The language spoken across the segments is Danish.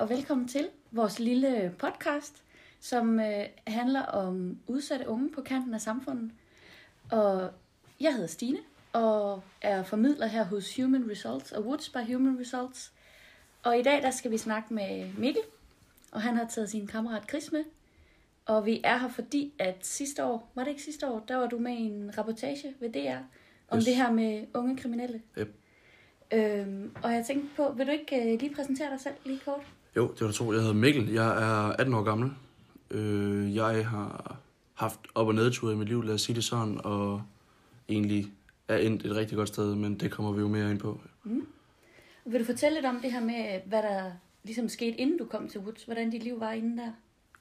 og velkommen til vores lille podcast, som øh, handler om udsatte unge på kanten af samfundet. Og jeg hedder Stine, og er formidler her hos Human Results og Woods by Human Results. Og i dag der skal vi snakke med Mikkel, og han har taget sin kammerat Chris med. Og vi er her fordi, at sidste år, var det ikke sidste år, der var du med i en rapportage ved DR om Yes. det her med unge kriminelle. Yep. Øhm, og jeg tænkte på, vil du ikke øh, lige præsentere dig selv lige kort? Jo, det var det to. Jeg hedder Mikkel. Jeg er 18 år gammel. Øh, jeg har haft op- og nedture i mit liv, lad os sige det sådan, og egentlig er endt et rigtig godt sted, men det kommer vi jo mere ind på. Vil du fortælle lidt om det her med, hvad der ligesom skete, inden du kom til Woods? Hvordan dit liv var inden der?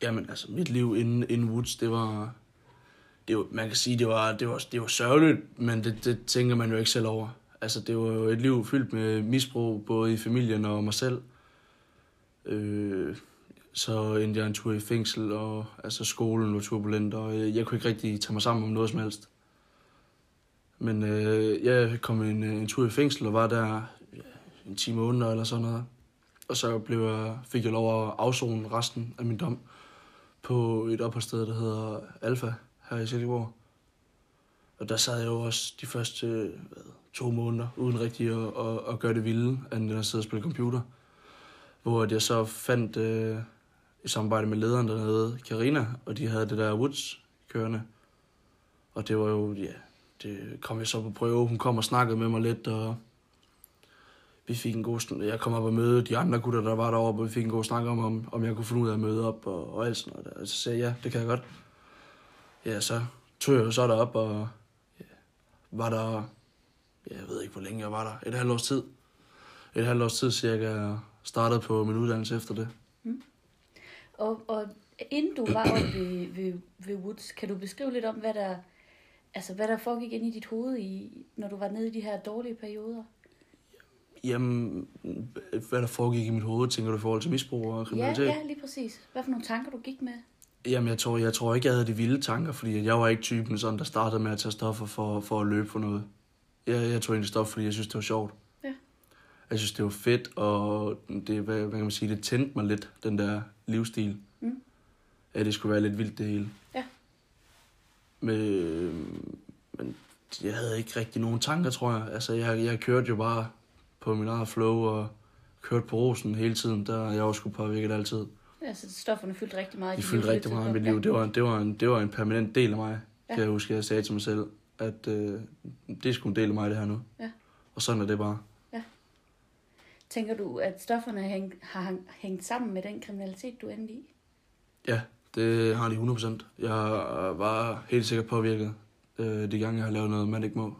Jamen, altså, mit liv inden, inden Woods, det var... Det var, man kan sige, det var, det var, det var sørgeligt, men det, det tænker man jo ikke selv over. Altså, det var jo et liv fyldt med misbrug, både i familien og mig selv. Øh, så endte jeg en tur i fængsel, og altså, skolen var turbulent, og jeg, jeg kunne ikke rigtig tage mig sammen om noget som helst. Men øh, jeg kom en, øh, en tur i fængsel og var der ja, en 10 måneder eller sådan noget. Og så blev jeg, fik jeg lov at afzone resten af min dom på et opholdssted, der hedder Alfa her i Silkeborg. Og der sad jeg jo også de første hvad, to måneder, uden rigtig at, at, at gøre det vilde, end at sidde og spille computer. Hvor jeg så fandt øh, i samarbejde med lederen dernede, Karina, og de havde det der Woods kørende. Og det var jo, ja, det kom jeg så på prøve. Hun kom og snakkede med mig lidt, og vi fik en god snak. Jeg kom op og mødte de andre gutter, der var deroppe, og vi fik en god snak om, om, om jeg kunne finde ud af at møde op og, og alt sådan noget. der. Og så sagde jeg, ja, det kan jeg godt. Ja, så tog jeg jo så derop, og ja, var der, ja, jeg ved ikke, hvor længe jeg var der, et halvt års tid. Et halvt års tid cirka, startede på min uddannelse efter det. Og, og inden du var oppe ved, ved, ved Woods, kan du beskrive lidt om, hvad der, altså, hvad der foregik ind i dit hoved, i, når du var nede i de her dårlige perioder? Jamen, hvad der foregik i mit hoved, tænker du i forhold til misbrug og Ja, kriminalitet? ja, lige præcis. Hvad for nogle tanker, du gik med? Jamen, jeg tror, jeg tror ikke, jeg havde de vilde tanker, fordi jeg var ikke typen, sådan, der startede med at tage stoffer for, for at løbe for noget. Jeg, jeg tog egentlig stof, fordi jeg synes, det var sjovt. Jeg synes, det var fedt, og det, hvad, hvad kan man sige, det tændte mig lidt, den der livsstil. Mm. At det skulle være lidt vildt, det hele. Ja. Men, men jeg havde ikke rigtig nogen tanker, tror jeg. Altså, jeg, jeg kørte jo bare på min eget flow, og kørte på rosen hele tiden. Der jeg var sgu påvirket altid. Altså, stofferne fyldte rigtig meget i De fyldte liv rigtig meget i mit liv. Det var, det, var en, det var en permanent del af mig, Ja. kan jeg huske, jeg sagde til mig selv, at øh, det sgu en del af mig, det her nu. Ja. Og sådan er det bare. Tænker du, at stofferne har hang- hængt sammen med den kriminalitet, du endte i? Ja, det har de 100%. Jeg var helt sikkert påvirket øh, de gange, jeg har lavet noget, man ikke må.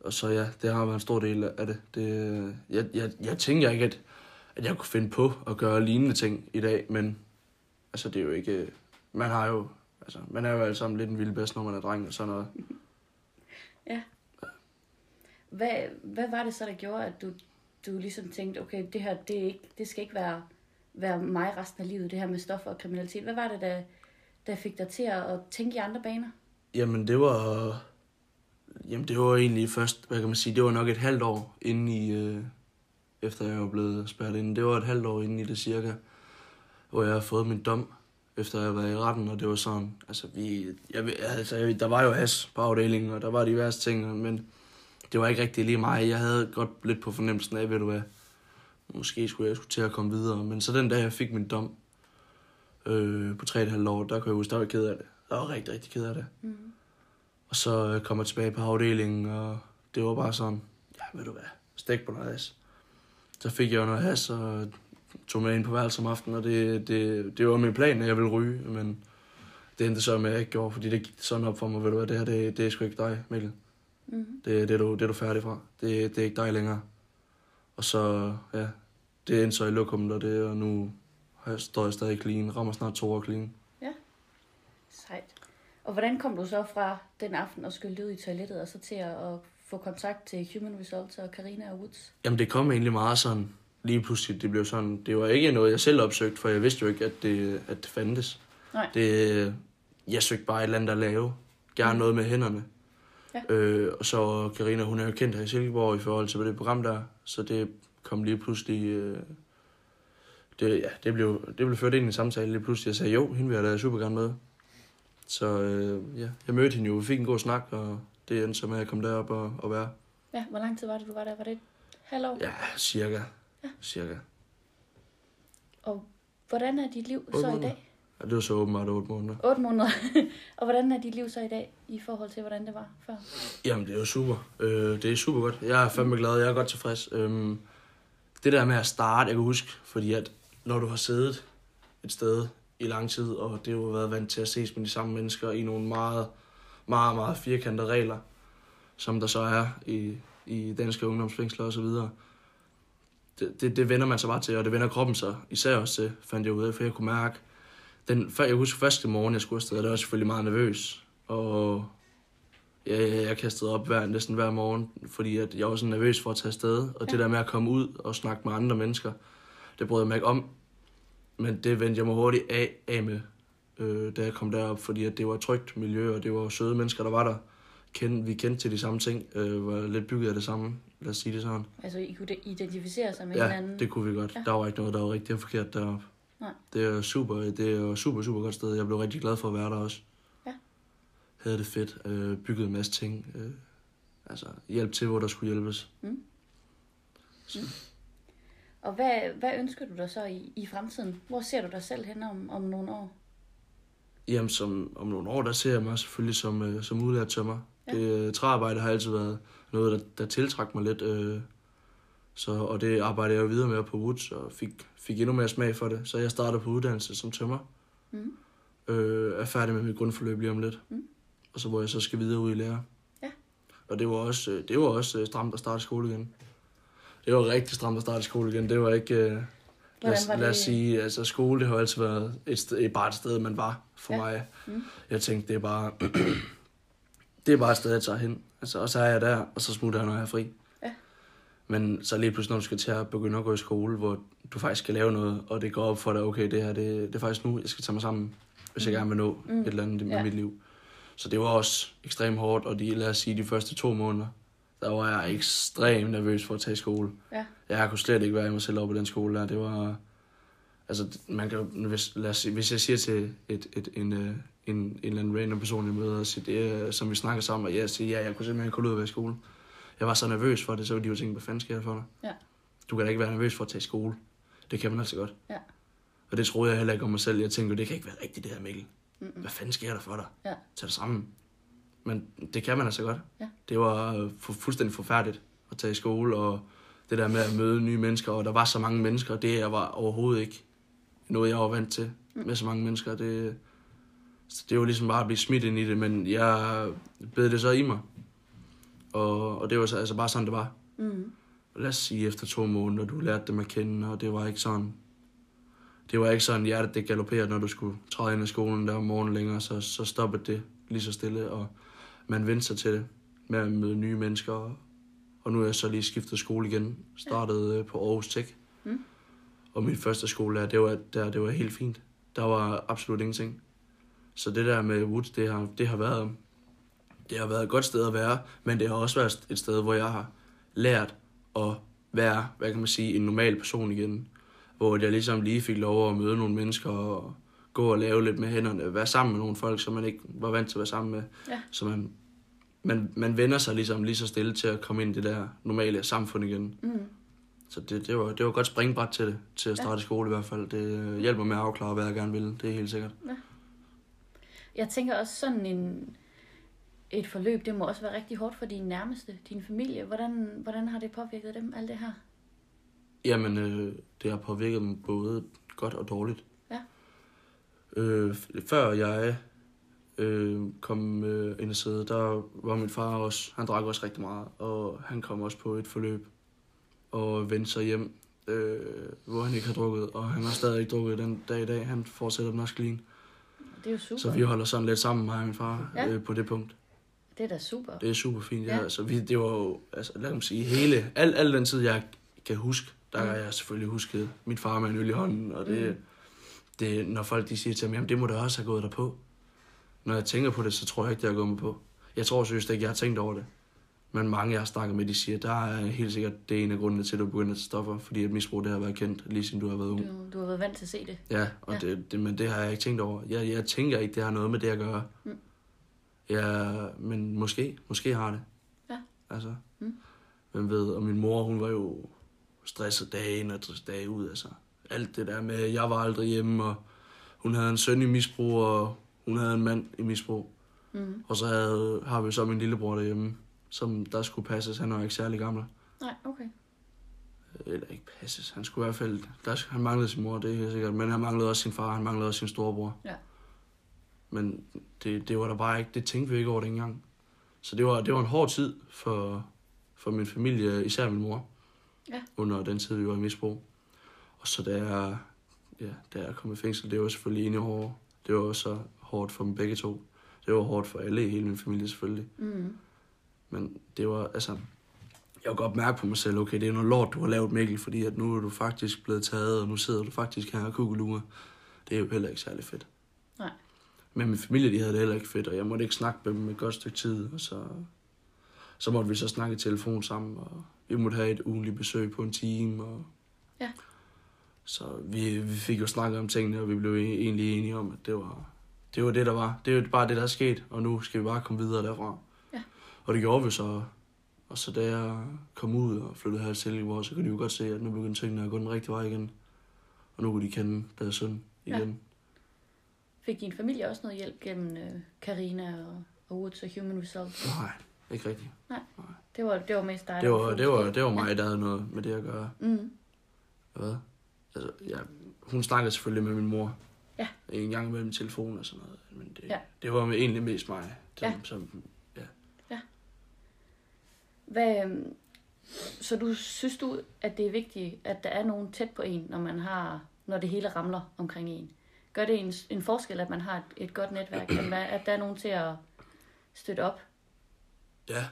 Og så ja, det har været en stor del af det. det jeg, jeg, jeg tænker ikke, at, at jeg kunne finde på at gøre lignende ting i dag, men altså, det er jo ikke... øh, Man har jo... Altså, man er jo alle sammen lidt en vild bedst, når man er dreng og sådan noget. Hvad, hvad var det så, der gjorde, at du, du ligesom tænkte, okay, det her, det, er ikke, det skal ikke være, være mig resten af livet, det her med stoffer og kriminalitet. Hvad var det, der, der fik dig til at tænke i andre baner? Jamen, det var... Jamen, det var egentlig først, hvad kan man sige, det var nok et halvt år inden i... Øh, efter jeg var blevet spærret ind. Det var et halvt år inden i det cirka, hvor jeg har fået min dom, efter jeg var været i retten, og det var sådan, altså vi, jeg, altså, jeg, der var jo has på afdelingen, og der var diverse ting, men det var ikke rigtig lige mig. Jeg havde godt lidt på fornemmelsen af, ved du hvad, måske skulle jeg skulle til at komme videre, men så den dag, jeg fik min dom øh, på 3,5 år, der kunne jeg huske, der var jeg ked af det. Jeg var rigtig, rigtig ked af det. Mm. Og så øh, kom jeg tilbage på afdelingen, og det var bare sådan, ja, ved du hvad, stik på noget has. Så fik jeg jo noget has, og tog med ind på værelset om aftenen, og det, det, det var min plan, at jeg ville ryge, men det endte så med, at jeg ikke gjorde, fordi det gik sådan op for mig, ved du hvad, det her, det, det er sgu ikke dig, Mikkel. Mm. Det, det, er du, det er du færdig fra. Det, det er ikke dig længere. Og så, ja, det endte så i lokummet, og det, og nu har jeg- står jeg stadig clean, rammer snart to år clean. Sejt. Og hvordan kom du så fra den aften og skyldte ud i toilettet, og så til at, at få kontakt til Human Results og Karina og Woods? Jamen, det kom egentlig meget sådan, lige pludselig, det blev sådan, det var ikke noget, jeg selv opsøgte, for jeg vidste jo ikke, at det, at det fandtes. Nej. Det, jeg søgte bare et eller andet at lave. Gerne Mm. noget med hænderne. Ja. Øh, og så Karina, hun er jo kendt her i Silkeborg i forhold til det program der, så det kom lige pludselig øh, det, ja, det, blev, det blev ført ind i en samtale lige pludselig. Jeg sagde, jo, hende vil jeg da super gerne med. Så øh, ja, jeg mødte hende jo, vi fik en god snak, og det endte så med at komme derop og, og være. Ja, hvor lang tid var det, du var der? Var det et halvt år? Ja, cirka. Ja. Cirka. Og hvordan er dit liv så i dag? Ja, det var så åbenbart otte måneder. 8 måneder. og hvordan er dit liv så i dag, i forhold til, hvordan det var før? Jamen, det er jo super. Øh, det er super godt. Jeg er fandme glad, jeg er godt tilfreds. Øhm, det der med at starte, jeg kan huske, fordi at når du har siddet et sted i lang tid, og det har jo været vant til at ses med de samme mennesker i nogle meget, meget, meget firkantede regler, som der så er i, i danske ungdomsfængsler osv., det, det, det vender man sig bare til, og det vender kroppen sig især også til, fandt jeg ud af, for jeg kunne mærke, den, før, jeg husker første morgen, jeg skulle afsted, der var jeg selvfølgelig meget nervøs, og Ja, ja, jeg kastede op hver, næsten hver morgen, fordi at jeg var så nervøs for at tage afsted. Og ja. det der med at komme ud og snakke med andre mennesker, det brød jeg mig ikke om. Men det vendte jeg mig hurtigt af, af med, øh, da jeg kom derop, fordi at det var et trygt miljø, og det var søde mennesker, der var der. Kend, vi kendte til de samme ting, øh, var lidt bygget af det samme, lad os sige det sådan. Altså, I kunne identificere sig med Ja, hinanden? det kunne vi godt. Ja. Ja. Der var ikke noget, der var rigtigt og forkert deroppe. Nej. Det er super, det er super, super godt sted. Jeg blev rigtig glad for at være der også. Ja. Havde det fedt, øh, bygget en masse ting. Øh, altså, hjælp til, hvor der skulle hjælpes. Og hvad, hvad ønsker du dig så i, i fremtiden? Hvor ser du dig selv hen om, om nogle år? Jamen, som, om nogle år, der ser jeg mig selvfølgelig som, øh, som udlært tømmer. Ja. Ja. Det, øh, træarbejde har altid været noget, der, der tiltrak mig lidt. Øh, så, og det arbejder jeg jo videre med på Woods, og fik, fik endnu mere smag for det. Så jeg starter på uddannelse som tømmer. Mm. Øh, er færdig med mit grundforløb lige om lidt. Mm. Og så hvor jeg så skal videre ud i lære. Ja. Og det var også, øh, det var også øh, stramt at starte skole igen. Det var rigtig stramt at starte skole igen. Det var ikke... Øh, lad, os, var lad os det? sige, altså skole, det har altid været et, sted, et, bare et sted, man var for ja. mig. Mm. Jeg tænkte, det er bare... det er bare et sted, jeg tager hen. Altså, og så er jeg der, og så smutter jeg, når jeg er fri. Men så lige pludselig, når du skal til at begynde at gå i skole, hvor du faktisk skal lave noget, og det går op for dig, okay, det her, det, det er faktisk nu, jeg skal tage mig sammen, hvis jeg gerne vil nå Mm. et eller andet med Ja. mit liv. Så det var også ekstremt hårdt, og de, lad os sige, de første to måneder, der var jeg ekstremt nervøs for at tage skole. Ja. Jeg kunne slet ikke være i mig selv oppe på den skole der. Det var... Altså, man kan, hvis, lad os sige, hvis jeg siger til et, et, en, øh, en, en eller anden random person, jeg møder, og siger, det, som vi snakker sammen, og jeg siger, ja, jeg kunne simpelthen ikke holde ud at være i skole. Jeg var så nervøs for det, så ville de jo tænke, hvad fanden sker der for dig? Ja. Du kan da ikke være nervøs for at tage i skole. Det kan man altså godt. Ja. Og det troede jeg heller ikke om mig selv. Jeg tænkte, det kan ikke være rigtigt, det her Mikkel. Mm-mm. Hvad fanden sker der for dig? Ja. Tag det sammen. Men det kan man altså godt. Ja. Det var øh, fu- fuldstændig forfærdeligt at tage i skole, og det der med at møde nye mennesker, og der var så mange mennesker, det jeg var overhovedet ikke noget, jeg var vant til Mm. med så mange mennesker. Det, så det var ligesom bare at blive smidt ind i det, men jeg bed det så i mig. Og, og det var så altså bare sådan, det var. Mm. Lad os sige, efter to måneder, du lærte dem at kende, og det var ikke sådan... Det var ikke sådan, hjertet det galopperede, når du skulle træde ind i skolen der om morgenen længere, så, så stoppede det lige så stille, og man vendte sig til det med at møde nye mennesker. Og, og nu er jeg så lige skiftet skole igen, startet øh, på Aarhus Tech. Mm. Og min første skole der, det var, der, det var helt fint. Der var absolut ingenting. Så det der med Woods, det har, det har været det har været et godt sted at være, men det har også været et sted, hvor jeg har lært at være, hvad kan man sige, en normal person igen. Hvor jeg ligesom lige fik lov at møde nogle mennesker og gå og lave lidt med hænderne, være sammen med nogle folk, som man ikke var vant til at være sammen med. Ja. Så man, man, man vender sig ligesom lige så stille til at komme ind i det der normale samfund igen. Mm. Så det, det, var, det var et godt springbræt til det, til at starte i skole i hvert fald. Det øh, hjælper med at afklare, hvad jeg gerne vil, det er helt sikkert. Jeg tænker også sådan en, et forløb, det må også være rigtig hårdt for dine nærmeste, din familie. Hvordan, hvordan har det påvirket dem, alt det her? Jamen, øh, det har påvirket dem både godt og dårligt. Ja. Øh, før jeg øh, kom øh, ind og sidde, der var min far også, han drak også rigtig meget, og han kom også på et forløb og vendte sig hjem, øh, hvor han ikke har drukket, og han har stadig ikke drukket den dag i dag. Han fortsætter den også clean. Det er jo super. Så vi holder sådan lidt sammen, mig og min far, Ja. øh, på det punkt. Det er da super. Det er super fint, ja. Ja. ja. Så vi, det var jo, altså lad mig sige, hele, al, al den tid, jeg kan huske, der Mm. har jeg selvfølgelig husket min far med en øl i hånden, og det, Mm. det når folk de siger til mig, jamen det må da også have gået der på. Når jeg tænker på det, så tror jeg ikke, det har gået mig på. Jeg tror seriøst ikke, jeg har tænkt over det. Men mange, jeg har snakket med, de siger, der er helt sikkert, det er en af grundene til, at du begynder at stoffer, fordi at misbrug, det har været kendt, lige siden du har været ung. Du, du har været vant til at se det. Ja, og ja. Det, det, men det har jeg ikke tænkt over. Jeg, jeg tænker ikke, det har noget med det at gøre. Mm. Ja, men måske, måske har det. Ja. Altså, Mm. hvem ved, og min mor, hun var jo stresset dag ind og dag ud, altså. Alt det der med, jeg var aldrig hjemme, og hun havde en søn i misbrug, og hun havde en mand i misbrug. Mm. Og så havde, har vi så min lillebror derhjemme, som der skulle passes. Han var ikke særlig gammel. Nej, okay. Eller ikke passes. Han skulle i hvert fald... Der, han manglede sin mor, det er helt sikkert. Men han manglede også sin far, han manglede også sin storebror. Ja. Men det, det var der bare ikke... Det tænkte vi ikke over dengang. Så det var, det var en hård tid for, for min familie, især min mor. Ja. Under den tid, vi var i misbrug. Og så da jeg, ja, da jeg kom i fængsel, det var selvfølgelig enig hårdt. Det var også hårdt for dem begge to. Det var hårdt for alle i hele min familie selvfølgelig. Mm. Men det var, altså... Jeg var godt mærke på mig selv, okay, det er noget lort, du har lavet, Mikkel, fordi at nu er du faktisk blevet taget, og nu sidder du faktisk her og kukkelurer. Det er jo heller ikke særlig fedt. Men min familie, de havde det heller ikke fedt, og jeg måtte ikke snakke med dem et godt stykke tid, og så, så måtte vi så snakke i telefon sammen, og vi måtte have et ugenligt besøg på en time, og Ja. så vi, vi fik jo snakket om tingene, og vi blev egentlig enige om, at det var, det var det, der var. Det er jo bare det, der er sket, og nu skal vi bare komme videre derfra. Ja. Og det gjorde vi så. Og så da jeg kom ud og flyttede her til Silkeborg, så kunne de jo godt se, at nu begyndte tingene at gå den rigtige vej igen. Og nu kunne de kende deres søn Ja. Fik din familie også noget hjælp gennem øh, Karina og, og Woods og Human Results? Nej, ikke rigtigt. Det var, det var mest dig, Det var, det var, det var mig, der havde noget med det at gøre. Mm. Hvad? Altså, ja, hun snakkede selvfølgelig med min mor. Ja. En gang imellem telefon og sådan noget. Men det, Ja. det var egentlig mest mig. Som, Ja. som, Hvad, øhm, så du synes du, at det er vigtigt, at der er nogen tæt på en, når man har, når det hele ramler omkring en? Gør det en, en forskel, at man har et, et godt netværk, at, der er nogen til at støtte op? Ja,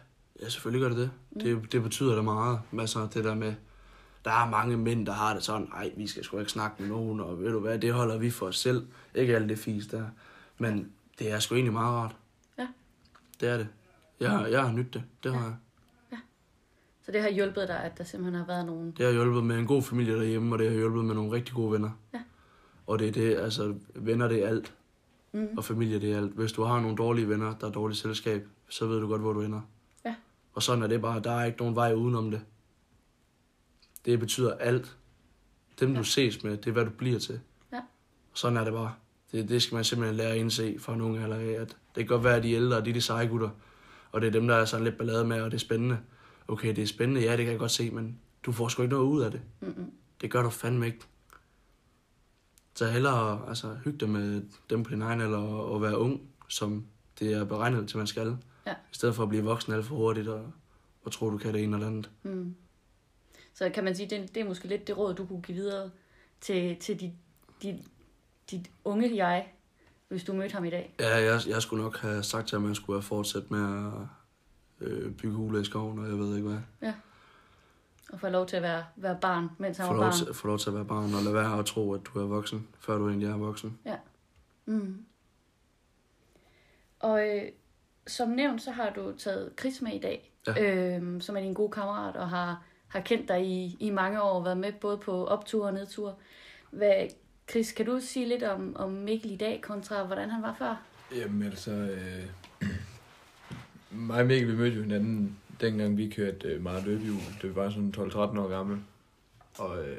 ja selvfølgelig gør det det. Mm. Det, det betyder da meget. Altså det der med, der er mange mænd, der har det sådan, ej, vi skal sgu ikke snakke med nogen, og ved du hvad, det holder vi for os selv. Ikke alt det fisk der. Men det er sgu egentlig meget rart. Ja. Det er det. Jeg, har- jeg har nydt det. Det har Ja. jeg. Så det har hjulpet dig, at der simpelthen har været nogen... Det har hjulpet med en god familie derhjemme, og det har hjulpet med nogle rigtig gode venner. Ja. Og det er det, altså, venner det er alt, Mm. og familie det er alt. Hvis du har nogle dårlige venner, der er dårligt selskab, så ved du godt, hvor du ender. Ja. Og sådan er det bare, der er ikke nogen vej udenom det. Det betyder alt. Dem du Ja. ses med, det er hvad du bliver til. Ja. Og sådan er det bare. Det, det skal man simpelthen lære at indse fra nogle alder af, at det kan godt være, at de ældre, de er de seje gutter. Og det er dem, der er sådan lidt ballade med, og det er spændende. Okay, det er spændende, ja, det kan jeg godt se, men du får sgu ikke noget ud af det. Mm-mm. Det gør du fandme ikke. Så hellere altså, hygge dig med dem på din egen alder og, og være ung, som det er beregnet til, man skal. Ja. I stedet for at blive voksen alt for hurtigt og, og tro, du kan det ene eller andet. Mm. Så kan man sige, det, det er måske lidt det råd, du kunne give videre til, til dit, dit, dit unge jeg, hvis du mødte ham i dag. Ja, jeg, jeg skulle nok have sagt til ham, at man skulle have fortsat med at øh, bygge huler i skoven, og jeg ved ikke hvad. Og få lov til at være, være barn, mens han Få var lov, barn. til, få lov til at være barn, og lade være at tro, at du er voksen, før du egentlig er voksen. Mm. Og øh, som nævnt, så har du taget Chris med i dag, Ja. øhm, som er din gode kammerat, og har, har kendt dig i, i mange år, været med både på optur og nedtur. Hvad, Chris, kan du sige lidt om, om Mikkel i dag, kontra hvordan han var før? Jamen altså, øh, mig og Mikkel, vi mødte jo hinanden, dengang vi kørte øh, meget løbehjul. Det var sådan 12-13 år gammel. Og, øh,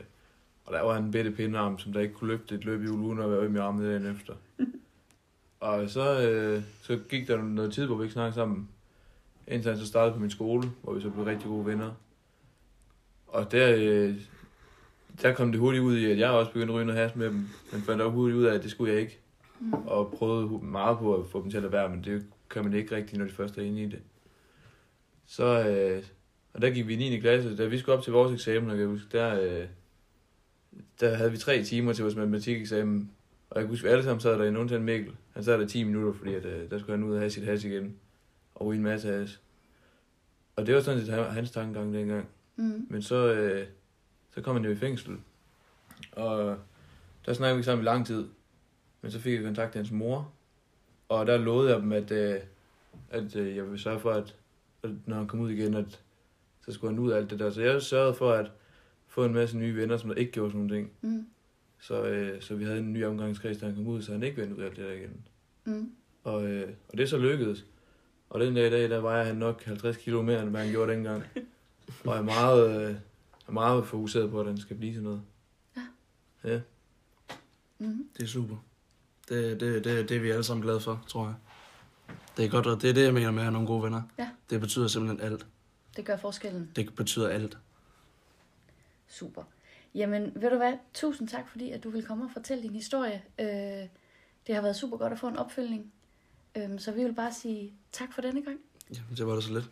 og der var en bitte pindarm, som der ikke kunne løfte et løbehjul, uden at være øm i armen dagen efter. og så, øh, så gik der noget tid, hvor vi ikke snakkede sammen. Indtil han så startede på min skole, hvor vi så blev rigtig gode venner. Og der, øh, der kom det hurtigt ud i, at jeg også begyndte at ryge noget has med dem. Men fandt også hurtigt ud af, at det skulle jeg ikke Mm. og prøvede meget på at få dem til at lade være, men det kan man ikke rigtigt, når de først er inde i det. Så, øh, og der gik vi i 9. klasse, da vi skulle op til vores eksamen, og jeg kan huske, der, øh, der havde vi tre timer til vores matematikeksamen, og jeg kan huske, at alle sammen sad derinde, undtagen Mikkel. Han sad der 10 minutter, fordi at, øh, der skulle han ud og have sit has igen, og ryge en masse has. Og det var sådan set hans tankegang dengang. Mm. Men så, øh, så kom han jo i fængsel. Og der snakkede vi sammen i lang tid. Men så fik jeg kontakt til hans mor. Og der lovede jeg dem, at, øh, at øh, jeg ville sørge for, at når han kom ud igen, at så skulle han ud af alt det der. Så jeg sørgede for at få en masse nye venner, som der ikke gjorde sådan nogle ting. Mm. Så, øh, så vi havde en ny omgangskreds, da han kom ud, så han ikke vendte ud af alt det der igen. Mm. Og, øh, og det er så lykkedes. Og den dag i dag, der vejer han nok 50 kilo mere, end hvad han gjorde dengang. og er meget, øh, er meget fokuseret på, at han skal blive til noget. Ja. Mm. Det er super. Det, det, det, det er vi alle sammen glade for, tror jeg. Det er godt, og det er det, jeg mener med at have nogle gode venner. Ja. Det betyder simpelthen alt. Det gør forskellen. Det betyder alt. Super. Jamen, ved du hvad? Tusind tak, fordi at du vil komme og fortælle din historie. Øh, det har været super godt at få en opfølgning. Øh, så vi vil bare sige tak for denne gang. Jamen, det var det så lidt.